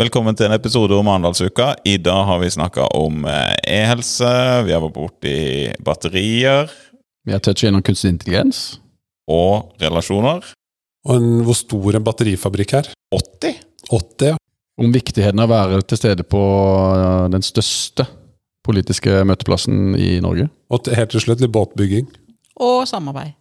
Velkommen til en episode om Arendalsuka. I dag har vi snakka om eh, e-helse, vi har vært borti batterier Vi har touchet innom kunstig intelligens. og relasjoner. Og en, hvor stor en batterifabrikk er? 80? 80, ja. Om viktigheten av å være til stede på øh, den største politiske møteplassen i Norge. Og til- helt til slutt litt båtbygging. og samarbeid.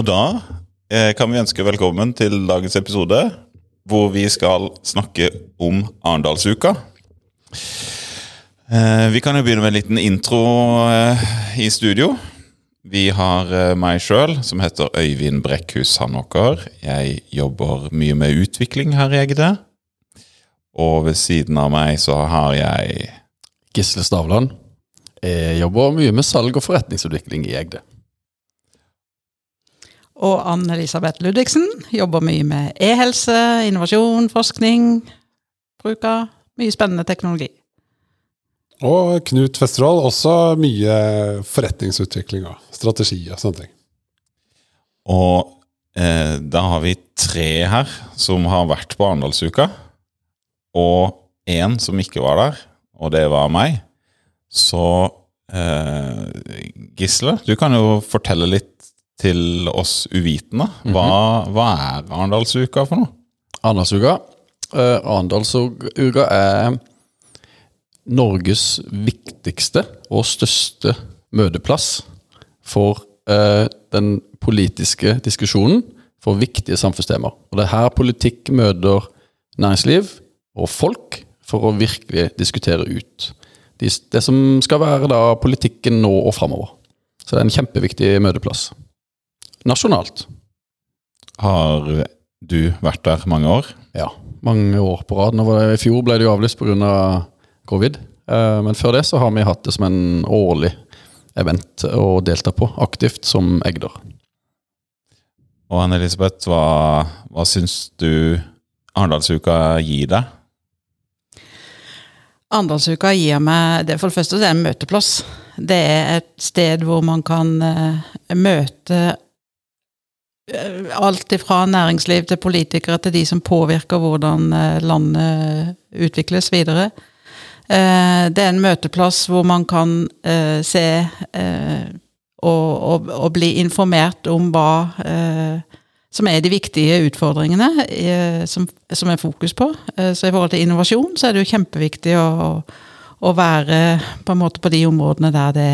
Og da eh, kan vi ønske velkommen til dagens episode, hvor vi skal snakke om Arendalsuka. Eh, vi kan jo begynne med en liten intro eh, i studio. Vi har eh, meg sjøl, som heter Øyvind Brekkhus Sandåker. Jeg jobber mye med utvikling her i Egde. Og ved siden av meg så har jeg Gisle Stavland. Jeg jobber mye med salg og forretningsutvikling i Egde. Og Anne-Elisabeth Ludvigsen jobber mye med e-helse, innovasjon, forskning. Bruk av mye spennende teknologi. Og Knut Festerål, også mye forretningsutvikling og strategi og sånne ting. Og eh, da har vi tre her som har vært på Arendalsuka. Og én som ikke var der, og det var meg. Så eh, Gisle, du kan jo fortelle litt til oss uvitende. Hva, hva er Arendalsuka for noe? Arendalsuka. Uh, Arendalsuka er Norges viktigste og største møteplass for uh, den politiske diskusjonen for viktige samfunnstemaer. Og det er her politikk møter næringsliv og folk for å virkelig diskutere ut det som skal være da politikken nå og framover. Så det er en kjempeviktig møteplass. Nasjonalt. Har du vært der mange år? Ja, mange år på rad. Nå var det, I fjor ble det jo avlyst pga. covid. Eh, Men før det så har vi hatt det som en årlig event å delta på, aktivt som Egder. Og Anne-Elisabeth, hva, hva syns du Arendalsuka gir deg? Arendalsuka gir meg det For det første så er det en møteplass. Det er et sted hvor man kan eh, møte alt fra næringsliv til politikere til de som påvirker hvordan eh, landet utvikles videre. Eh, det er en møteplass hvor man kan eh, se eh, og, og, og bli informert om hva eh, som er de viktige utfordringene eh, som, som er fokus på. Eh, så i forhold til innovasjon så er det jo kjempeviktig å, å være på på de områdene der det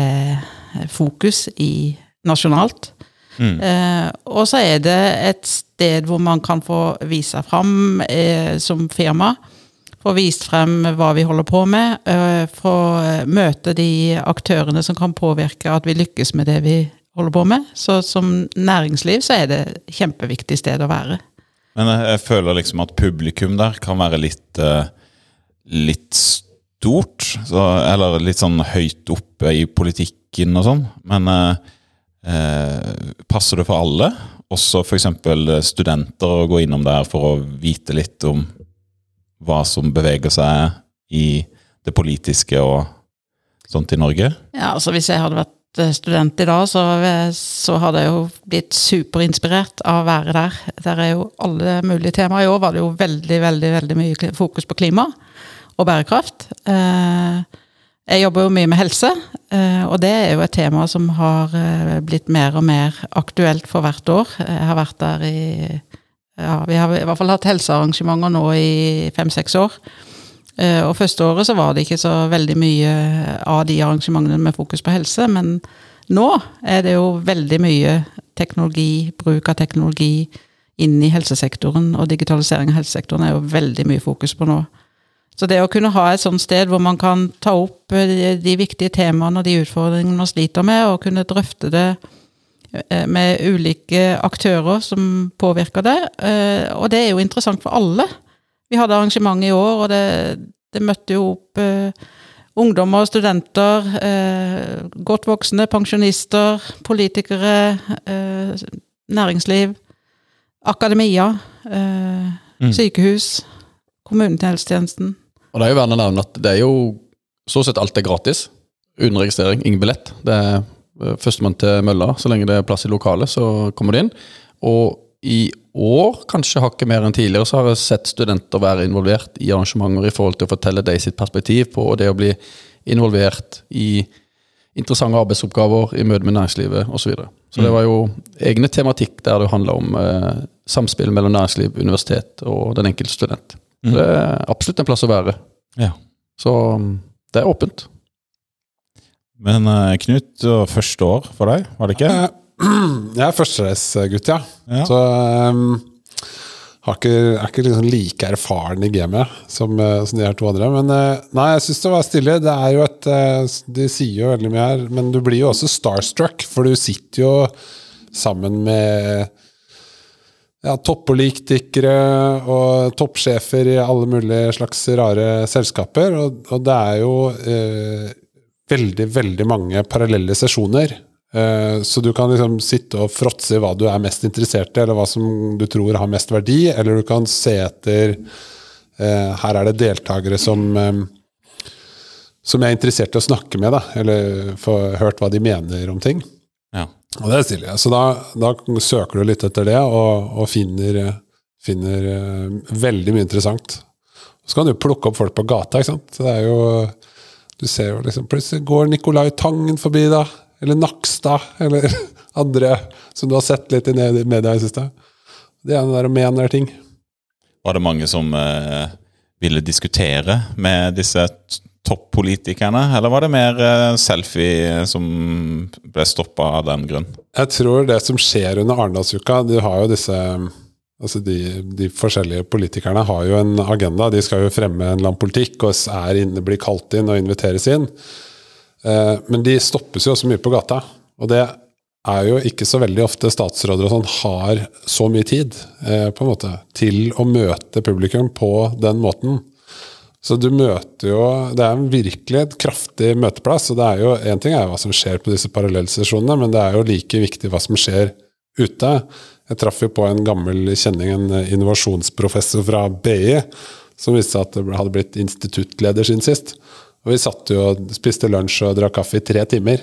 er fokus i nasjonalt. Eh, og så er det et sted hvor man kan få vise seg fram eh, som firma. Få vist frem hva vi holder på med. Eh, få møte de aktørene som kan påvirke at vi lykkes med det vi holder på med. Så som næringsliv så er det et kjempeviktig sted å være. Men jeg, jeg føler liksom at publikum der kan være litt eh, litt stort. Så, eller litt sånn høyt oppe i politikken og sånn. Men eh, eh, passer det for alle? Også f.eks. studenter å gå innom der for å vite litt om hva som beveger seg i det politiske og sånt i Norge? Ja, altså Hvis jeg hadde vært eh, student i dag, så, så hadde jeg jo blitt superinspirert av å være der. Der er jo alle mulige temaer. I år var det jo veldig veldig, veldig mye fokus på klima og bærekraft. Eh, Jeg jobber jo mye med helse, eh, og det er jo et tema som har eh, blitt mer og mer aktuelt for hvert år. Jeg har vært der i ja, Vi har i hvert fall hatt helsearrangementer nå i fem-seks år. Eh, Og første året så var det ikke så veldig mye av de arrangementene med fokus på helse, men nå er det jo veldig mye teknologi, bruk av teknologi inn i helsesektoren, og digitalisering av helsesektoren er jo veldig mye fokus på nå. Så det å kunne ha et sånt sted hvor man kan ta opp eh, de, viktige temaene og de utfordringene man sliter med, og kunne drøfte det eh, med ulike aktører som påvirker det. eh, Og det er jo interessant for alle. Vi hadde arrangement i år, og det, det møtte jo opp ungdommer, studenter, eh, godt voksne, pensjonister, politikere, næringsliv, akademia, eh, Mm. til helsetjenesten. Og det er jo verdt å nevne at det er jo så sett alt er gratis. Uten registrering, ingen billett. Det er eh, førstemann til mølla. Så lenge det er plass i lokalet, så kommer de inn. Og i år, kanskje hakket mer enn tidligere, så har jeg sett studenter være involvert i arrangementer i forhold til å fortelle deg sitt perspektiv på det å bli involvert i interessante arbeidsoppgaver i møte med næringslivet osv. Så, videre. så det var jo egne tematikk der det handla om eh, samspill mellom næringsliv, universitet og den enkelte student. Så Det er absolutt en plass å være. Ja. Så mm, det er åpent. Men eh, Knut, første år for deg, var det ikke? Eh, Jeg er førstereisgutt, ja. Ja. Så um, har ikke, er ikke liksom like erfaren i gamet som, eh, som de her to andre. Men nei, jeg syns det var stille. Det er jo et De sier jo veldig mye her, men du blir jo også starstruck, for du sitter jo sammen med ja, toppolitikere og toppsjefer i alle mulige slags rare selskaper. Og, og det er jo eh, veldig, veldig mange parallelle sesjoner. Eh, så du kan liksom sitte og fråtse i hva du er mest interessert i, eller hva som du tror har mest verdi, eller du kan se etter eh, Her er det deltakere som eh, som jeg er interessert i å snakke med, da, eller få hørt hva de mener om ting. Og det er stilig. Så da, da søker du litt etter det, og, og finner, finner eh, veldig mye interessant. Så kan du plukke opp folk på gata, ikke sant. Det er jo Du ser jo liksom Plutselig går Nicolai Tangen forbi, da. Eller Nakstad. Eller andre som du har sett litt i media i det siste. Det er det der å mener ting. Var det mange som eh, ville diskutere med disse toppolitikerne, eller var det mer eh, selfie som ble stoppa av den grunn? Jeg tror det som skjer under Arendalsuka Du har jo disse Altså de, de forskjellige politikerne har jo en agenda. De skal jo fremme en eller annen politikk og er inne, blir kalt inn og inviteres inn. Eh, men de stoppes jo også mye på gata. Og det er jo ikke så veldig ofte statsråder og sånn har så mye tid eh, på en måte, til å møte publikum på den måten. Så du møter jo Det er virkelig et kraftig møteplass. Og det er jo Én ting er jo hva som skjer på disse parallellsesjonene, men det er jo like viktig hva som skjer ute. Jeg traff jo på en gammel kjenning, en innovasjonsprofessor fra BI, som viste at det hadde blitt instituttleder siden sist. Og vi satt jo og spiste lunsj og drakk kaffe i tre timer.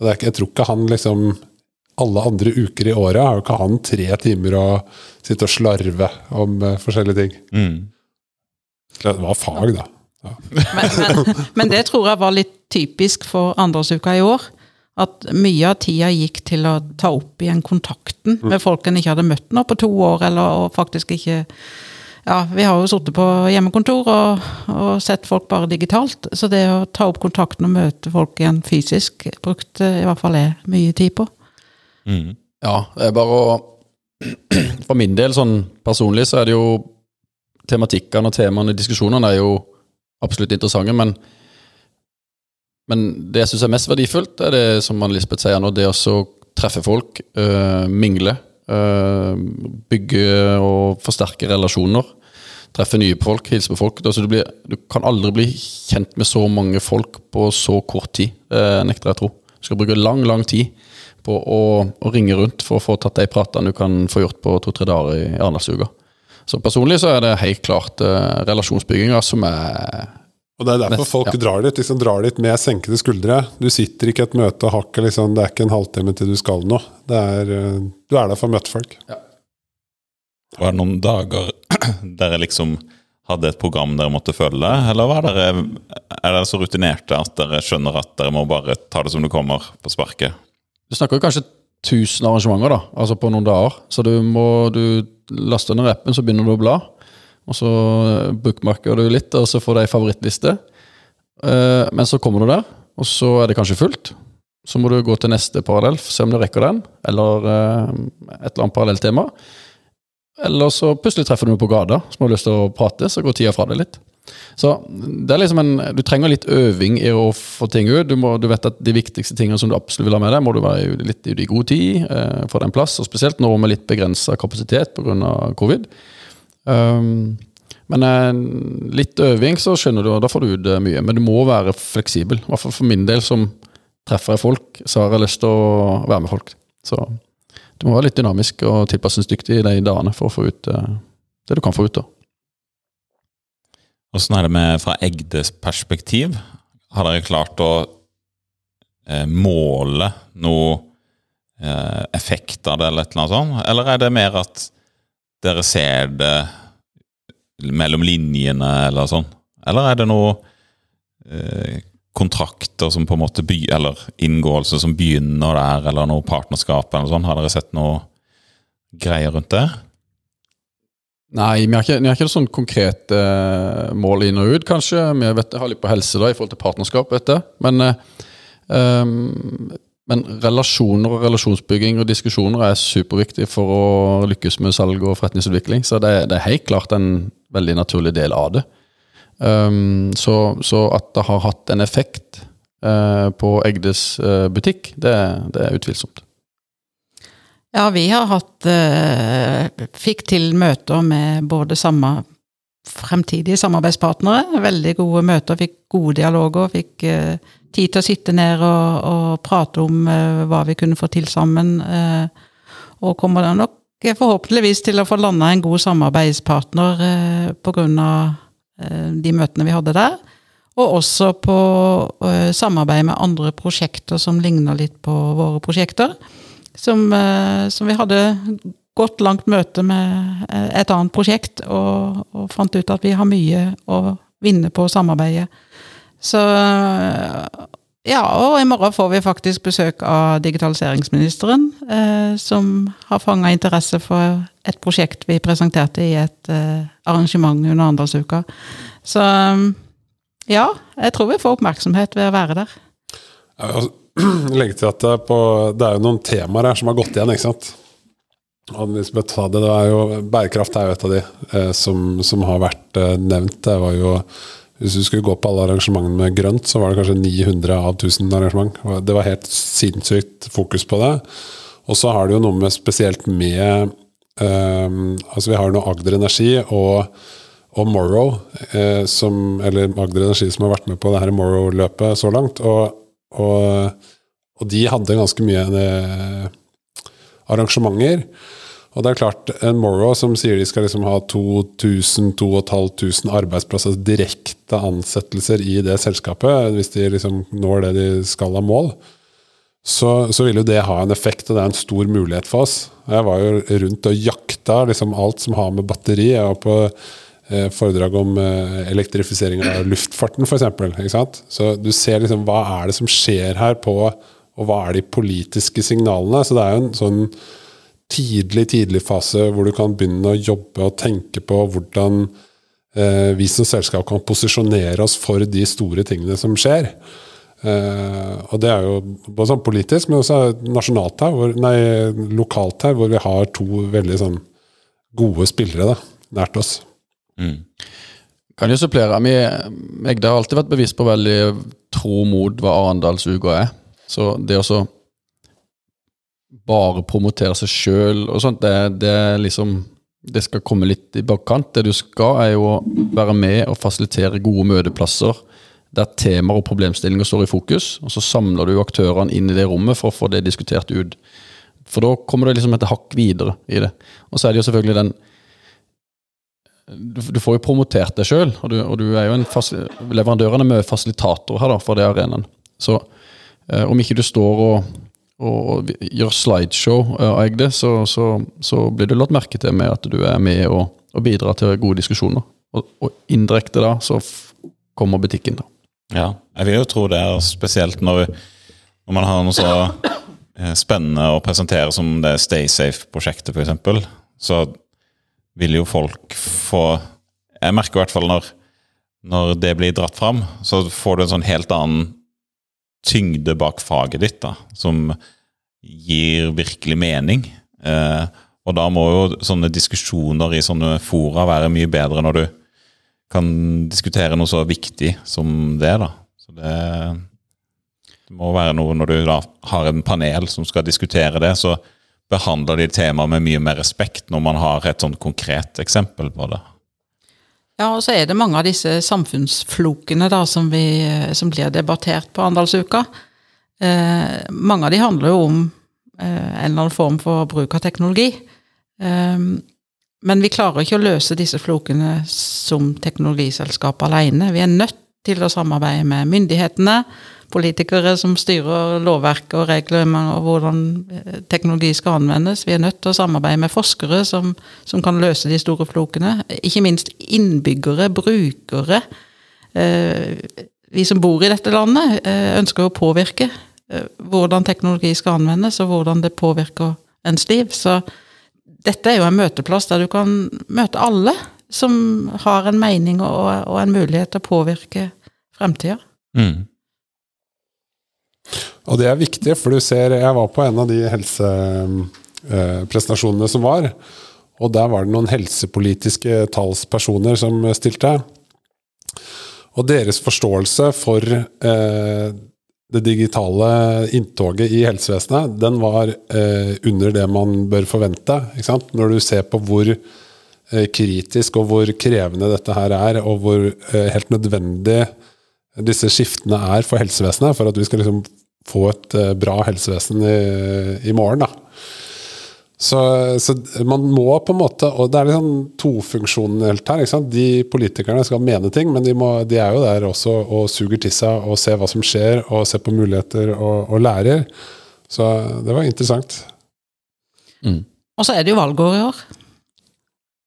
Og ikke, jeg tror ikke han liksom Alle andre uker i året har jo ikke han tre timer å sitte og slarve om eh, forskjellige ting. Mm. Det var fag, da. Men, men, men det tror jeg var litt typisk for Andresuka i år. At mye av tida gikk til å ta opp igjen kontakten med folk en ikke hadde møtt nå på to år, eller og faktisk ikke Ja, vi har jo sittet på hjemmekontor og, og sett folk bare digitalt, så det å ta opp kontakten og møte folk igjen fysisk, brukte i hvert fall jeg mye tid på. Mm. Ja, det er bare å For min del, sånn personlig, så er det jo Tematikkene og temaene i diskusjonene er jo absolutt interessante, men men det jeg syns er mest verdifullt, er det som Anne-Lisbeth sier nå, det å treffe folk, øh, mingle. øh, bygge og forsterke relasjoner. Treffe nye folk, hilse på folk. Altså, du, blir, du kan aldri bli kjent med så mange folk på så kort tid, eh, nekter jeg å tro. Du skal bruke lang, lang tid på å, å ringe rundt for å få tatt de pratene du kan få gjort på to-tre dager i Arendalsuka. Så personlig så er det helt klart uh, relasjonsbygginga som er Og det er derfor mest, folk ja. drar dit liksom drar dit med senkede skuldre. Du sitter ikke i et møte og hakker liksom, det er ikke en halvtime til du skal noe. Det er, eh, du er der for å møte folk. Var det noen dager dere liksom hadde et program dere måtte følge, eller var dere, er dere så rutinerte at dere skjønner at dere må bare ta det som det kommer på sparket? Du snakker jo kanskje 1000 arrangementer da, altså på noen dager. Så du må du laster ned appen, så begynner du å bla. Og så bookmarker du litt, og så får du ei favorittliste. Eh, Men så kommer du der, og så er det kanskje fullt. Så må du gå til neste parallell, se om du rekker den, eller eh, et eller annet parallelt tema. Eller så plutselig treffer du noen på gata som har lyst til å prate, så går tida fra deg litt. Så det er liksom en, Du trenger litt øving i å få ting ut. Du, må, du vet at De viktigste tingene som du absolutt vil ha med deg, må du være litt i god tid. Eh, få deg en plass, og spesielt nå med litt begrensa kapasitet pga. covid. Um, men eh, litt øving, så skjønner du, da får du ut eh, mye. Men du må være fleksibel. I hvert fall for min del, som treffer jeg folk, så har jeg lyst til å være med folk. Så du må være litt dynamisk og tilpasningsdyktig de dagene for å få ut eh, det du kan få ut. da. Åssen er det med fra Egdes perspektiv? Har dere klart å eh, måle noe eh, effekt av det, eller et eller annet sånt? Eller er det mer at dere ser det mellom linjene, eller sånn? Eller er det noe eh, kontrakter som på en måte by, eller inngåelse som begynner der, eller noe partnerskap eller sånn? Har dere sett noe greier rundt det? Nei, vi har ikke, vi har ikke sånn konkrete eh, mål inn og ut, kanskje. Vi vet, har litt på helse da, i forhold til partnerskap, vet du. Men, eh, um, men relasjoner og relasjonsbygging og diskusjoner er superviktig for å lykkes med salg og forretningsutvikling. Så det, det er helt klart en veldig naturlig del av det. Um, så, så at det har hatt en effekt eh, på Egdes eh, butikk, det, det er utvilsomt. Ja, vi har hatt eh, Fikk til møter med både samme fremtidige samarbeidspartnere. Veldig gode møter, fikk gode dialoger. Fikk eh, tid til å sitte ned og, og prate om eh, hva vi kunne få til sammen. eh, og kommer da nok forhåpentligvis til å få landa en god samarbeidspartner eh, pga. Eh, de møtene vi hadde der. Og også på eh, samarbeid med andre prosjekter som ligner litt på våre prosjekter. Som, eh, som vi hadde gått langt møte med eh, et annet prosjekt, og, og fant ut at vi har mye å vinne på samarbeidet. Så ja, og i morgen får vi faktisk besøk av digitaliseringsministeren, eh, som har fanga interesse for et prosjekt vi presenterte i et eh, arrangement under Arendalsuka. Så ja, jeg tror vi får oppmerksomhet ved å være der. Ja, altså, Legge til at på, det er jo noen temaer her som har gått igjen, ikke sant. Hvis vi tar det, det er jo, bærekraft er jo et av de eh, som, som har vært eh, nevnt. Det var jo hvis du skulle gå på alle arrangementene med grønt, så var det kanskje 900 av 1000 arrangement. Det var helt sinnssykt fokus på det. Og så har det jo noe med spesielt med eh, Altså vi har noe Agder Energi og, og Morrow, eh, som, eller Agder Energi som har vært med på det her Morrow-løpet så langt. Og, og, og, de hadde ganske mye eh, arrangementer. Og det er klart, en Morrow som sier de skal liksom ha 2000-2500 arbeidsplasser, altså direkte ansettelser i det selskapet, hvis de liksom når det de skal av mål, så, så, vil jo det ha en effekt, og det er en stor mulighet for oss. Jeg var jo rundt og jakta liksom alt som har med batteri. Jeg var på foredrag om eh, elektrifisering av luftfarten, f.eks. Så du ser liksom hva er det som skjer her på Og hva er de politiske signalene? Så det er jo en sånn tidlig, tidlig fase hvor du kan begynne å jobbe og tenke på hvordan eh, vi som selskap kan posisjonere oss for de store tingene som skjer. Eh, og det er jo både sånn politisk, men også nasjonalt her, hvor, nei, lokalt her, hvor vi har to veldig sånn gode spillere da, nært oss. Mm. Kan jo supplere. Jeg har alltid vært bevisst på veldig tro mot hva Arendalsuka er. Så det å bare promotere seg sjøl og sånt, det, det, liksom Det skal komme litt i bakkant. Det du skal, er jo å være med og fasilitere gode møteplasser der temaer og problemstillinger står i fokus. Og så samler du aktørene inn i det rommet for å få det diskutert ut. For da kommer det liksom et hakk videre i det. Og så er det jo selvfølgelig den Du, du får jo promotert deg sjøl, og, og, du er jo en leverandørene med fasilitator her da, for det arenaen. Så eh, om ikke du står og og gjør slideshow eh, av det, så, så, så, blir du lagt merke til med at du er med og, og bidrar til gode diskusjoner. Og, og indirekte da, så kommer butikken, da. Ja, jeg vil jo tro det er spesielt når, når man har noe så eh, spennende å presentere som det Stay Safe-prosjektet, f.eks. Så vil jo folk få Jeg merker i hvert fall når, når det blir dratt fram, så får du en sånn helt annen tyngde bak faget ditt, da, som gir virkelig mening. Eh, og da må jo sånne diskusjoner i sånne fora være mye bedre når du kan diskutere noe så viktig som det, da. Så det, det må være noe når du da har en panel som skal diskutere det, så behandler de temaet med mye mer respekt når man har et sånn konkret eksempel på det. Ja, og så er det mange av disse samfunnsflokene da, som, vi, som blir debattert på Arendalsuka. Eh, mange av de handler jo om eh, en eller annen form for bruk av teknologi. Eh, Men vi klarer ikke å løse disse flokene som teknologiselskap alene. Vi er nødt til å samarbeide med myndighetene, politikere som styrer lovverket og regler og hvordan eh, teknologi skal anvendes. Vi er nødt til å samarbeide med forskere som, som kan løse de store flokene. Ikke minst innbyggere, brukere. Eh, vi som bor i dette landet, eh, ønsker å påvirke hvordan teknologi skal anvendes, og hvordan det påvirker ens liv. Så dette er jo en møteplass der du kan møte alle som har en mening og, og en mulighet til å påvirke fremtida. Mm. Og det er viktig, for du ser Jeg var på en av de helsepresentasjonene som var. Og der var det noen helsepolitiske talspersoner som stilte. Og deres forståelse for eh, det digitale inntoget i helsevesenet, den var eh, under det man bør forvente. Når du ser på hvor eh, kritisk og hvor krevende dette her er, og hvor eh, helt nødvendig disse skiftene er for helsevesenet, for at vi skal liksom få et eh, bra helsevesen i, i morgen. da. Så, så, man må på en måte Og det er liksom tofunksjonelt her. ikke sant? De politikerne skal mene ting, men de, må, de, er jo der også og suger til seg og ser hva som skjer, og ser på muligheter og, og lærer. Så det var interessant. Mm. Og så er det jo valgår i år.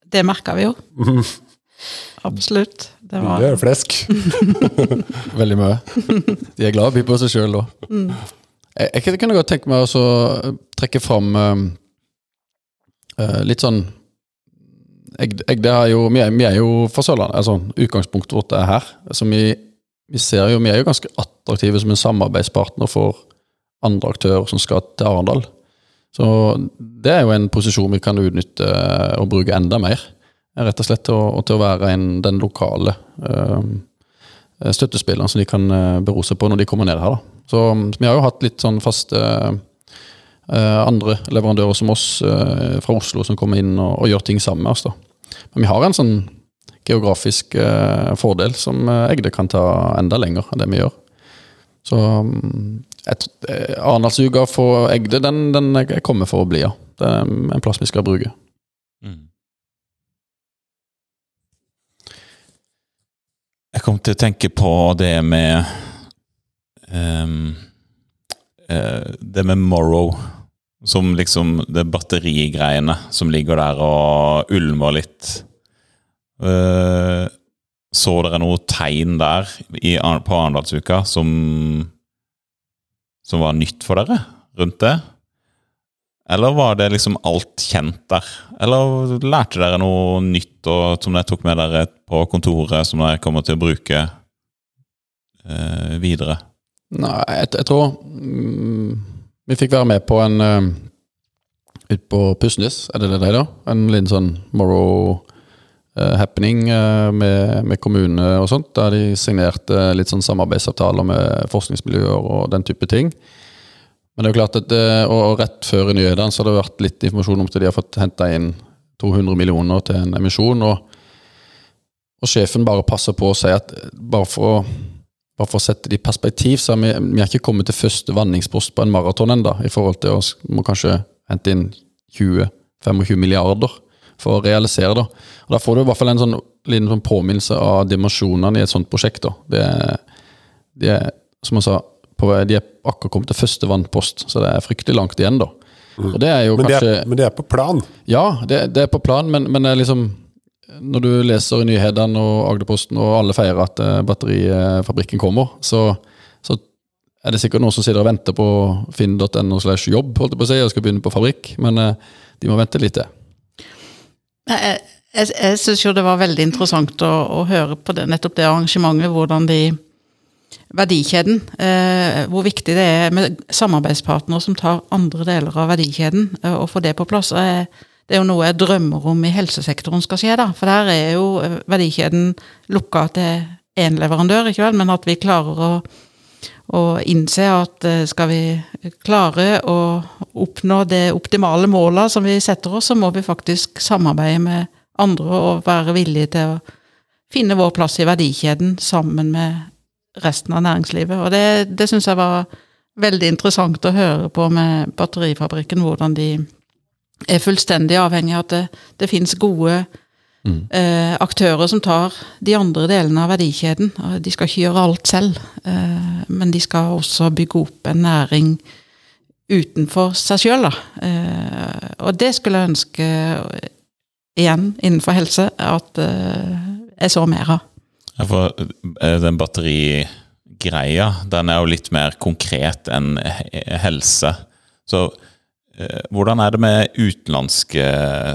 Det merka vi jo. Absolutt. Det, var... er flesk. Veldig mye. De er glad i å by på seg sjøl, òg. Mm. Jeg, jeg, kunne godt tenke meg å trekke fram uh, litt sånn jeg, jeg, er jo, vi, er, vi, er, jo fra Sørlandet. Altså, utgangspunktet vårt er her. Altså, vi, vi, ser jo, vi er jo ganske attraktive som en samarbeidspartner for andre aktører som skal til Arendal. Så det er jo en posisjon vi kan utnytte og bruke enda mer. Rett og slett til å, til å være en, den lokale uh, støttespilleren som de kan bero seg på når de kommer ned her. Da. Så vi har jo hatt litt sånn faste uh, andre leverandører som oss uh, fra Oslo som kommer inn og, og, gjør ting sammen med oss. da. Men vi har en sånn geografisk fordel som Egde kan ta enda lenger enn det vi gjør. Så um, Arendalsuka for Egde, den, den kommer for å bli, ja. Det er en plass vi skal bruke. Mm. Jeg kom til å tenke på det med um, uh, Det med Morrow. Som liksom det batterigreiene som ligger der og ulmer litt. Uh, så dere noe tegn der i, på Arendalsuka som, som var nytt for dere rundt det? Eller var det liksom alt kjent der? Eller lærte dere noe nytt og, som dere tok med dere på kontoret, som dere kommer til å bruke eh, videre? Nei, jeg, jeg tror mm, Vi fikk være med på en uh, ut på Pussnes, er det det det da? En liten sånn Morrow uh, happening uh, med, med kommune og sånt, der de signerte litt sånn samarbeidsavtaler med forskningsmiljøer og den type ting. Men det er jo klart at, eh, og rett før i nyhetene så har det vært litt informasjon om at de har fått henta inn 200 millioner til en emisjon. Og, og, sjefen bare passer på å si at bare for, bare for å sette det i perspektiv, så har vi, vi er ikke kommet til første vanningspost på en maraton ennå, i forhold til å må kanskje hente inn 20-25 milliarder for å realisere det. Og Da får du i hvert fall en sånn liten sånn påminnelse av dimensjonene i et sånt prosjekt. da. Det, det er, som jeg sa, på, de er akkurat kommet til første vannpost, så det er fryktelig langt igjen, da. Mm. men, kanskje, det er, men, det er, på plan? Ja, det, det er på plan, men, men liksom Når du leser i nyhetene og Agderposten og alle feirer at uh, batterifabrikken kommer, så, så, er det sikkert noen som sitter og venter på finn.no slash jobb holdt jeg på å si, og skal begynne på fabrikk, men uh, de må vente litt til. Jeg, jeg, jeg syns jo det var veldig interessant å, å høre på det, nettopp det arrangementet, hvordan de verdikjeden. Eh, hvor viktig det er med samarbeidspartnere som tar andre deler av verdikjeden, eh, og får det på plass. Eh, det er jo noe jeg drømmer om i helsesektoren skal skje, da. For der er jo eh, verdikjeden lukka til én leverandør, ikke vel? men at vi klarer å, å innse at eh, skal vi klare å oppnå det optimale målet som vi setter oss, så må vi faktisk samarbeide med andre og være villige til å finne vår plass i verdikjeden sammen med resten av næringslivet. Og det, det syns jeg var veldig interessant å høre på med batterifabrikken, hvordan de er fullstendig avhengig av at det, det finnes gode eh, aktører som tar de andre delene av verdikjeden. De skal ikke gjøre alt selv, eh, men de skal også bygge opp en næring utenfor seg sjøl. Eh, og det skulle jeg ønske, eh, igjen innenfor helse, at eh, jeg så mer av. Ja, for eh, den batterigreia, den er jo litt mer konkret enn helse. Så hvordan er det med utenlandske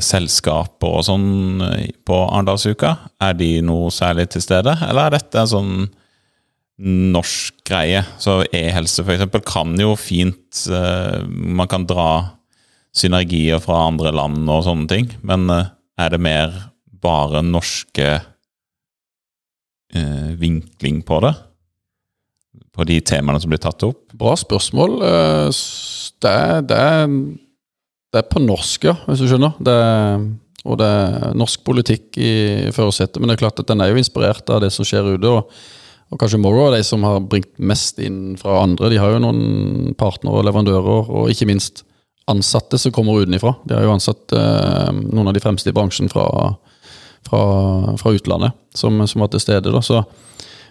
selskaper og sånn eh, på Arendalsuka? Er de noe særlig til stede, eller er dette en sånn norsk greie? Så e-helse eksempel kan jo fint eh, Man kan dra synergier fra andre land og sånne ting, men eh, er det mer bare norske eh, vinkling på det? På de temaene som blir tatt opp? Bra spørsmål. Eh, Det det det er på norsk, ja, hvis du skjønner. Det og det er norsk politikk i førersetet, men det er klart at den er jo inspirert av det som skjer ute. Og, og kanskje Morrow er de som har bringt mest inn fra andre. De har jo noen partnere og leverandører, og ikke minst ansatte som kommer utenfra. De har jo ansatt eh, noen av de fremste i bransjen fra, fra, fra utlandet, som, som var til stede. så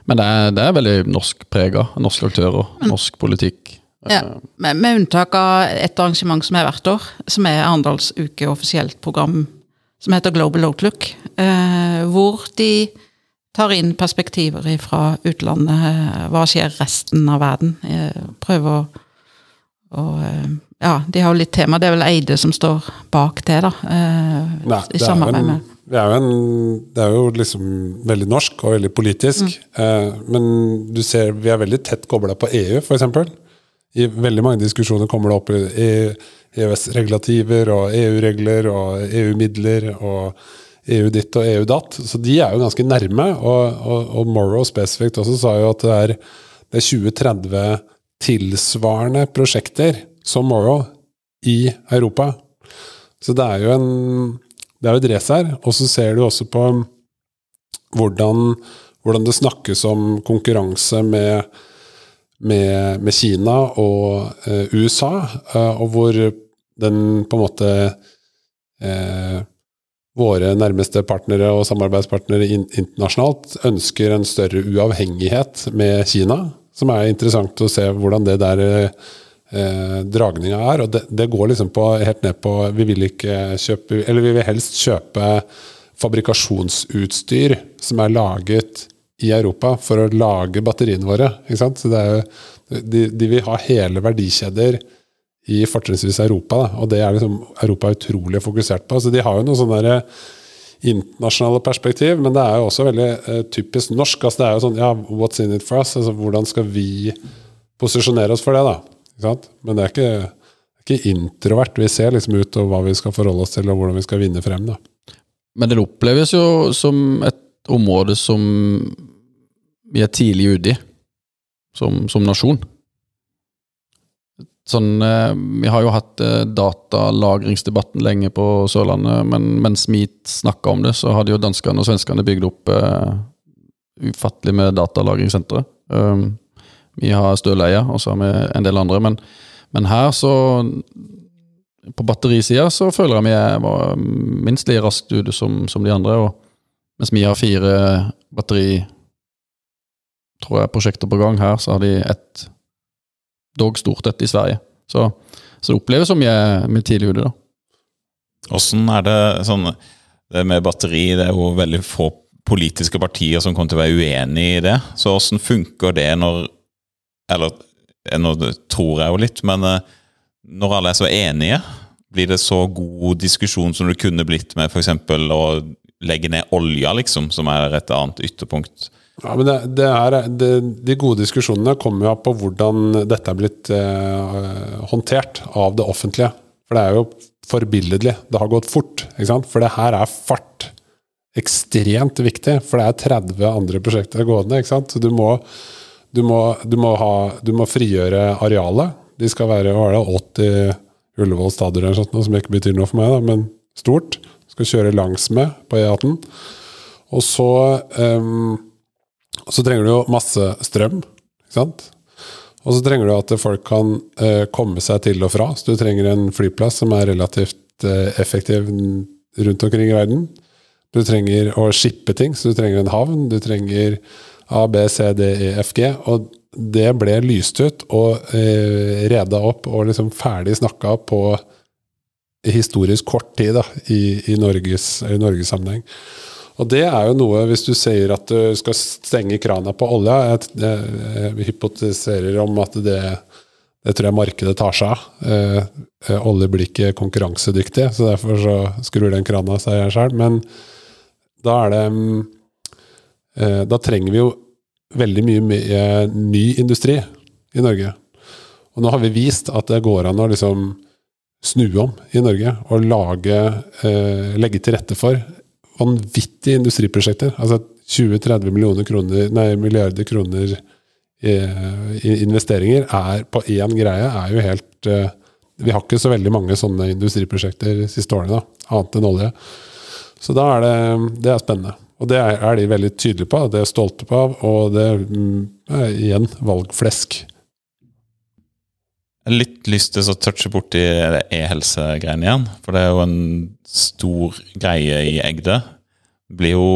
men det er, det er veldig norskprega. Norske aktører, norsk politikk. Ja, med, med unntak av et arrangement som er hvert år, som er Arendals uke offisielt program, som heter Global Outlook, eh, hvor de tar inn perspektiver fra utlandet. eh, Hva skjer resten av verden? Eh, prøver å og, eh, Ja, de har jo litt tema. Det er vel Eide som står bak det, da. eh, Nei, I samarbeid med det, er jo en, det er jo liksom veldig norsk og veldig politisk. Eh, men du ser vi er veldig tett kobla på EU, f.eks. I veldig mange diskusjoner kommer det opp i EØS-regulativer og EU-regler og EU-midler og EU ditt og EU datt. Så de er jo ganske nærme. Og, og, og Morrow spesifikt også sa jo at det er, det er 20-30 tilsvarende prosjekter som Morrow i Europa. Så det er jo en det er jo et race her. Og så ser du også på hvordan, hvordan det snakkes om konkurranse med, med, med Kina og eh, USA, eh, og hvor den på en måte eh, Våre nærmeste partnere og samarbeidspartnere in internasjonalt ønsker en større uavhengighet med Kina, som er interessant å se hvordan det der eh, dragninga er. Og det, det går liksom på, helt ned på Vi vil ikke kjøpe Eller vi vil helst kjøpe fabrikasjonsutstyr som er laget i Europa for å lage batteriene våre. Ikke sant? Så det er jo, de, de vil ha hele verdikjeder i fortrinnsvis Europa, da. og det er liksom Europa utrolig fokusert på. Så de har jo noen sånne der, internasjonale perspektiv, men det er jo også veldig eh, typisk norsk. Altså, det er jo sånn ja, what's in it for us? Altså, hvordan skal vi posisjonere oss for det, da? Ikke sant? Men det er ikke, er ikke introvert. Vi ser liksom ut og hva vi skal forholde oss til, og hvordan vi skal vinne frem. da. Men det oppleves jo som et område som vi er tidlig ute i, som, som nasjon. Sånn, eh, vi har jo hatt eh, datalagringsdebatten lenge på Sørlandet, men mens vi snakka om det, så hadde jo danskene og svenskene bygd opp uh, ufattelig med datalagringssentre. Um, vi har Støleia, og så har vi en del andre. Men, men her så På batterisida så føler jeg vi er minst like raskt ute som, som de andre. Og mens vi har fire batteri tror jeg, prosjekter på gang her, så har de ett dog stort et i Sverige. Så, så det oppleves som vi er, er tidlig ute, da. Åssen er det sånn Det med batteri, det er jo veldig få politiske partier som kommer til å være uenig i det. Så åssen funker det når Eller nå tror jeg jo litt, men eh, når alle er så enige, blir det så god diskusjon som det kunne blitt med f.eks. å legge ned olja, liksom, som er et annet ytterpunkt? Ja, men det, det er, det, De gode diskusjonene kommer jo på hvordan dette er blitt eh, håndtert av det offentlige. For det er jo forbilledlig. Det har gått fort. ikke sant? For det her er fart ekstremt viktig. For det er 30 andre prosjekter gående. ikke sant? Så du må, du må, du må, ha, du må frigjøre arealet. De skal være hva er det, 80 Ullevål stadion eller noe som ikke betyr noe for meg, da, men stort. Skal kjøre langs med på E18. Og så um, så trenger du jo masse strøm, ikke sant? Og så trenger du at folk kan uh, komme seg til og fra. Så du trenger en flyplass som er relativt effektiv rundt omkring i verden. Du trenger å shippe ting, så du trenger en havn. Du trenger A, B, C, D, E, F, G. Og det ble lyst ut og uh, reda opp og liksom ferdig snakka på historisk kort tid da, i, i, Norges, i Norges sammenheng. Og det er jo noe, hvis du sier at du skal stenge krana på olja Jeg, jeg, jeg hypotiserer om at det, det tror jeg markedet tar seg av. Eh, eh olje blir ikke konkurransedyktig, så derfor så skrur den krana seg sjøl. Men da er det eh, Da trenger vi jo veldig mye, mye ny industri i Norge. Og nå har vi vist at det går an å liksom snu om i Norge og lage, eh, legge til rette for vanvittige industriprosjekter. Altså 20-30 millioner kroner, nei, milliarder kroner i, i investeringer er på én greie er jo helt eh, Vi har ikke så veldig mange sånne industriprosjekter de siste årene, da, annet enn olje. Så da er det, det er spennende. Og det er, er de veldig tydelige på, det er stolte på, og det mm, er igjen valgflesk. Litt lyst til å touche borti e-helse-greiene igjen. For det er jo en stor greie i Egde. Blir jo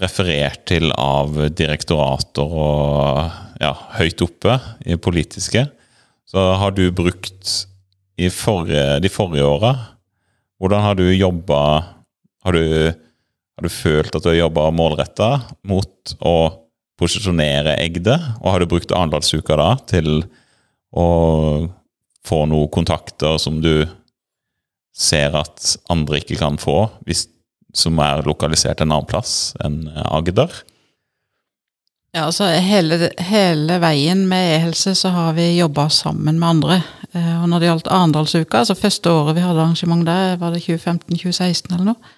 referert til av direktorater og ja, høyt oppe i politiske. Så har du brukt i forrige, de forrige åra Hvordan har du jobba har, har du, følt at du har jobba målretta mot å posisjonere Egde? Og har du brukt Arendalsuka da til og få noen kontakter som du ser at andre ikke kan få, hvis, som er lokalisert en annen plass enn Agder? Ja, altså hele, hele veien med e-helse så har vi jobba sammen med andre. Eh, og når det gjaldt Arendalsuka, altså første året vi hadde arrangement der, var det 2015-2016 eller noe,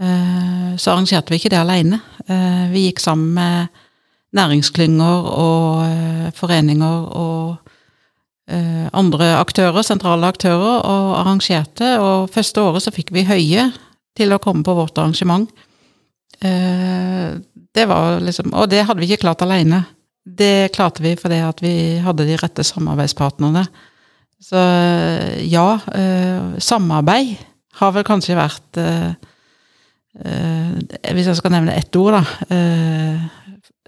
eh, så arrangerte vi ikke det alene. Eh, vi gikk sammen med næringsklynger og foreninger og andre aktører, sentrale aktører, og arrangerte. Og første året så fikk vi Høie til å komme på vårt arrangement. Eh, det var liksom Og det hadde vi ikke klart alene. Det klarte vi fordi at vi hadde de rette samarbeidspartnerne. Så ja, eh, samarbeid har vel kanskje vært Hvis jeg skal nevne ett ord, da.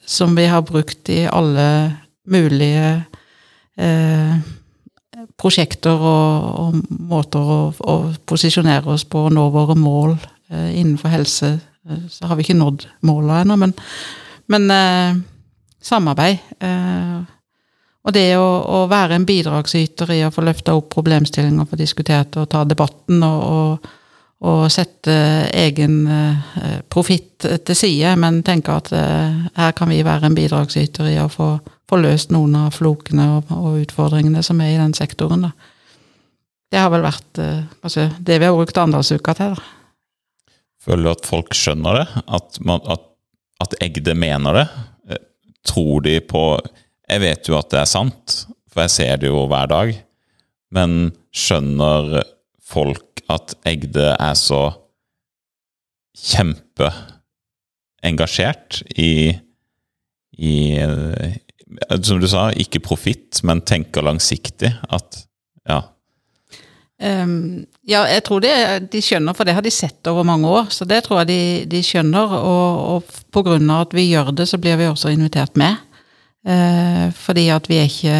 Som vi har brukt i alle mulige eh, prosjekter og, og måter å, å, posisjonere oss på og nå våre mål eh, innenfor helse. Eh, så har vi ikke nådd måla ennå, men, men eh, samarbeid. Eh, og det å, å, være en bidragsyter i å få løfta opp problemstillinger, få diskutert og ta debatten og, og, og sette egen profitt til side, men tenke at her kan vi være en bidragsyter i å få få løst noen av flokene og, og, utfordringene som er i den sektoren. Da. Det har vel vært eh, altså, det vi har brukt Arendalsuka til. Da. Føler du at folk skjønner det? At, at, at Egde mener det? Eh, tror de på Jeg vet jo at det er sant, for jeg ser det jo hver dag. Men skjønner folk at Egde er så kjempeengasjert i, i, som du sa, ikke profitt, men tenker langsiktig. At ja. Um, ja, jeg tror det, de skjønner, for det har de sett over mange år. Så det tror jeg de, de skjønner. Og, og av at vi gjør det, så blir vi også invitert med. Uh, fordi at vi er ikke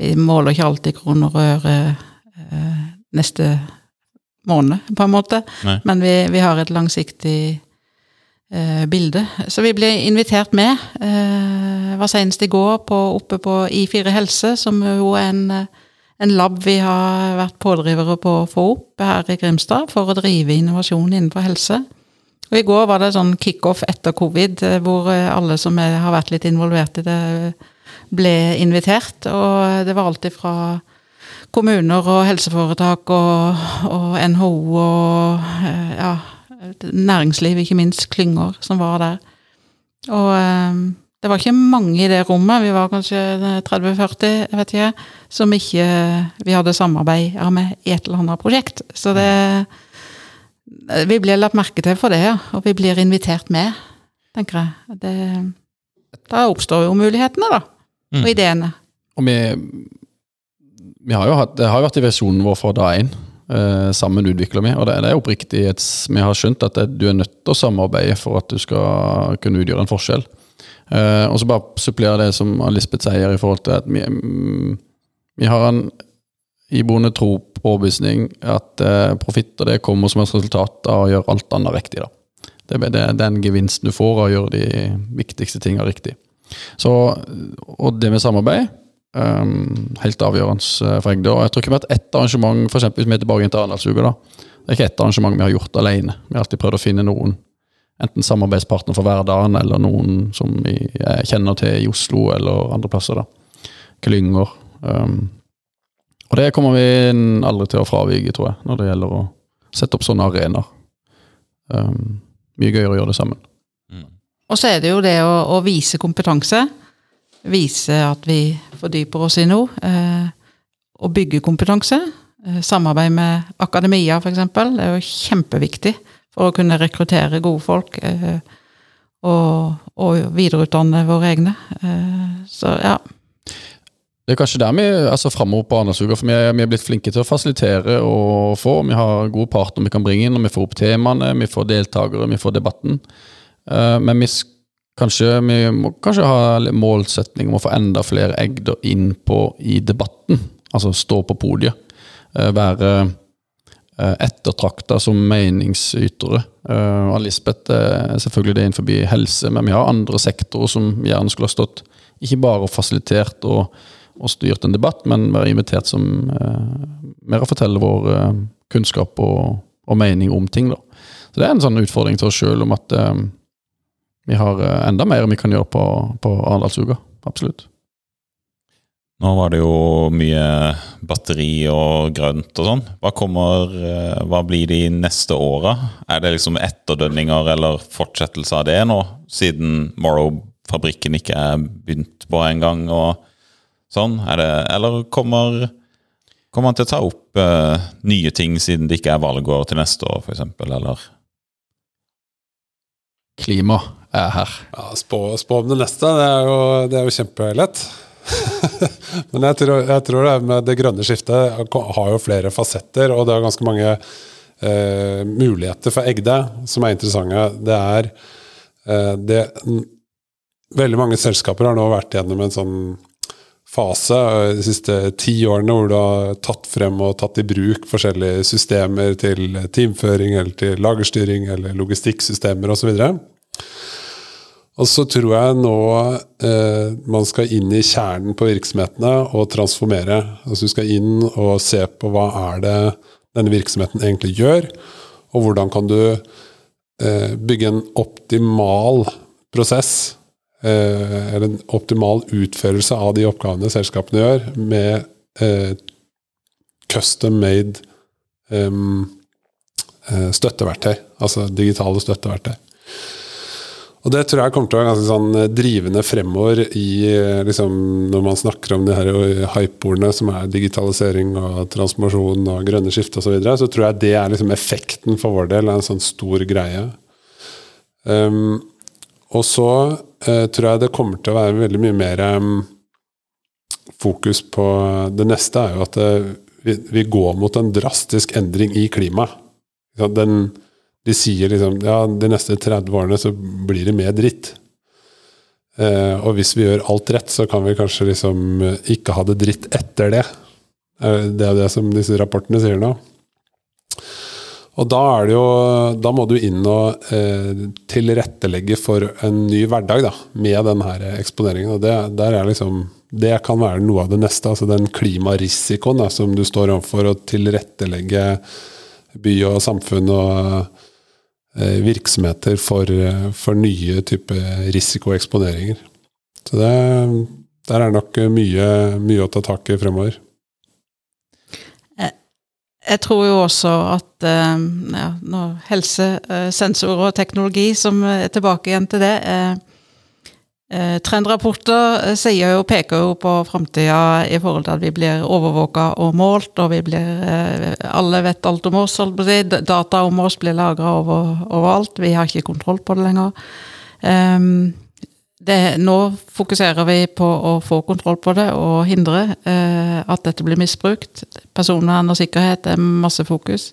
Vi måler ikke alltid kroner og øre uh, neste måned, på en måte. Nei. Men vi, vi har et langsiktig uh, bilde. Så vi blir invitert med. Eh, var senest i går på, oppe på I4 Helse, som jo er en, en lab vi har vært pådrivere på å få opp her i Grimstad for å drive innovasjon innenfor helse. Og I går var det sånn kickoff etter covid, eh, hvor eh, alle som er, har vært litt involvert i det, ble invitert. Og det var alltid fra kommuner og helseforetak og, og NHO og eh, ja, næringsliv, ikke minst, klynger, som var der. Og eh, det var ikke mange i det rommet, vi var kanskje 30-40, vet jeg, som ikke vi hadde samarbeid med i et eller annet prosjekt. Så det Vi blir lagt merke til for det, ja. Og vi blir invitert med, tenker jeg. Det, da oppstår jo mulighetene, da. Og mm. ideene. Og vi, vi har jo hatt, det har jo vært i versjonen vår fra dag én Eh, sammen utvikler vi. Og det, det er oppriktig vi har skjønt at det, du er nødt til å samarbeide for at du skal kunne utgjøre en forskjell. Eh, og så bare supplere det som Lisbeth sier i forhold til at vi, mm, vi har en iboende tro på overbevisning at eh, profitt og det kommer som et resultat av å gjøre alt annet riktig. da. Det er den gevinsten du får av å gjøre de viktigste tingene riktig. Så, og det med samarbeid um, helt avgjørende for Egde. Jeg tror ikke vi har hatt ett arrangement for eksempel, hvis vi er tilbake til Arendalsuka. da. Det er ikke ett arrangement vi har gjort alene. Vi har alltid prøvd å finne noen, enten samarbeidspartner for hverdagen, eller noen som jeg kjenner til i Oslo eller andre plasser. da. Klynger. Um, og det kommer vi aldri til å fravike, tror jeg, når det gjelder å sette opp sånne arenaer. Um, mye gøyere å gjøre det sammen. Mm. Og så er det jo det å, å, vise kompetanse. Vise at vi fordyper oss i noe. Eh, og bygge kompetanse. Eh, samarbeid med akademia, f.eks. Det er jo kjempeviktig for å kunne rekruttere gode folk. Eh, og, og, videreutdanne våre egne. Eh, så ja. Det er kanskje der vi altså framover på Arendalsuka, for vi er, vi er, blitt flinke til å fasilitere og få. Vi har gode partnere vi kan bringe inn, og vi får opp temaene, vi får deltakere, vi får debatten. Uh, men vi, kanskje, vi må kanskje ha målsetning om å få enda flere egder inn på i debatten. Altså stå på podiet. Være ettertrakta som meningsytere. Og Lisbeth er selvfølgelig det innenfor helse, men vi har andre sektorer som gjerne skulle ha stått ikke bare fasilitert og og styrt en debatt, men vært invitert som eh, mer å fortelle vår eh, kunnskap og, og, mening om ting. da. Så Det er en sånn utfordring til oss sjøl om at eh, vi har eh, enda mer vi kan gjøre på, på Arendalsuka. Absolutt. Nå var det jo mye batteri og grønt og sånn. Hva, kommer, eh, hva blir de neste åra? Er det liksom etterdønninger eller fortsettelse av det nå, siden Morrow-fabrikken ikke er begynt på engang? og Sånn, er det, Eller kommer, kommer han til å ta opp uh, nye ting siden det ikke er valgår til neste år, f.eks., eller? Klima er her. Ja, spå, spå, om det neste, det er jo, det er jo kjempelett. Men jeg tror, jeg tror, det med det grønne skiftet har jo flere fasetter, og det er ganske mange eh, muligheter for Egde som er interessante. Det er eh, det, Veldig mange selskaper har nå vært gjennom en sånn fase eh, de siste ti årene hvor du har tatt frem og tatt i bruk forskjellige systemer til teamføring eller til lagerstyring eller logistikksystemer osv. Og så tror jeg nå eh, man skal inn i kjernen på virksomhetene og transformere. Altså Du skal inn og se på hva er det denne virksomheten egentlig gjør, og hvordan kan du eh, bygge en optimal prosess eh, eller en optimal utførelse av de oppgavene selskapene gjør, med eh, custom made um, støtteverktøy. Altså digitale støtteverktøy. Og det tror jeg kommer til å være ganske sånn drivende fremover i, liksom, når man snakker om de her hype-ordene som er digitalisering og transformasjon og grønne skifte osv. Så, videre, så tror jeg det er liksom effekten for vår del av en sånn stor greie. Um, og så uh, tror jeg det kommer til å være veldig mye mer um, fokus på Det neste er jo at det, eh, vi, vi, går mot en drastisk endring i klimaet. Den, de sier liksom ja, de neste 30 årene så blir det mer dritt. Eh, og hvis vi gjør alt rett, så kan vi kanskje liksom ikke ha det dritt etter det. Uh, det er det som disse rapportene sier nå. Og da, er det jo, da må du inn og eh, tilrettelegge for en ny hverdag da, med denne eksponeringen. Og det, er liksom, det kan være noe av det neste. altså Den klimarisikoen da, som du står overfor, å tilrettelegge by og samfunn og eh, virksomheter for, for nye typer risikoeksponeringer. Så det, der er nok mye, mye å ta tak i fremover. Jeg tror jo også at eh, ja, helse, sensorer og teknologi, som er tilbake igjen til det eh, Trendrapporter sier jo, peker jo på framtida i forhold til at vi blir overvåka og målt, og vi blir Alle vet alt om oss, å si. Data om oss blir lagra over, overalt. Vi har ikke kontroll på det lenger. Um, det, nå fokuserer vi på å få kontroll på det og hindre uh, at dette blir misbrukt. Personvern og sikkerhet er masse fokus.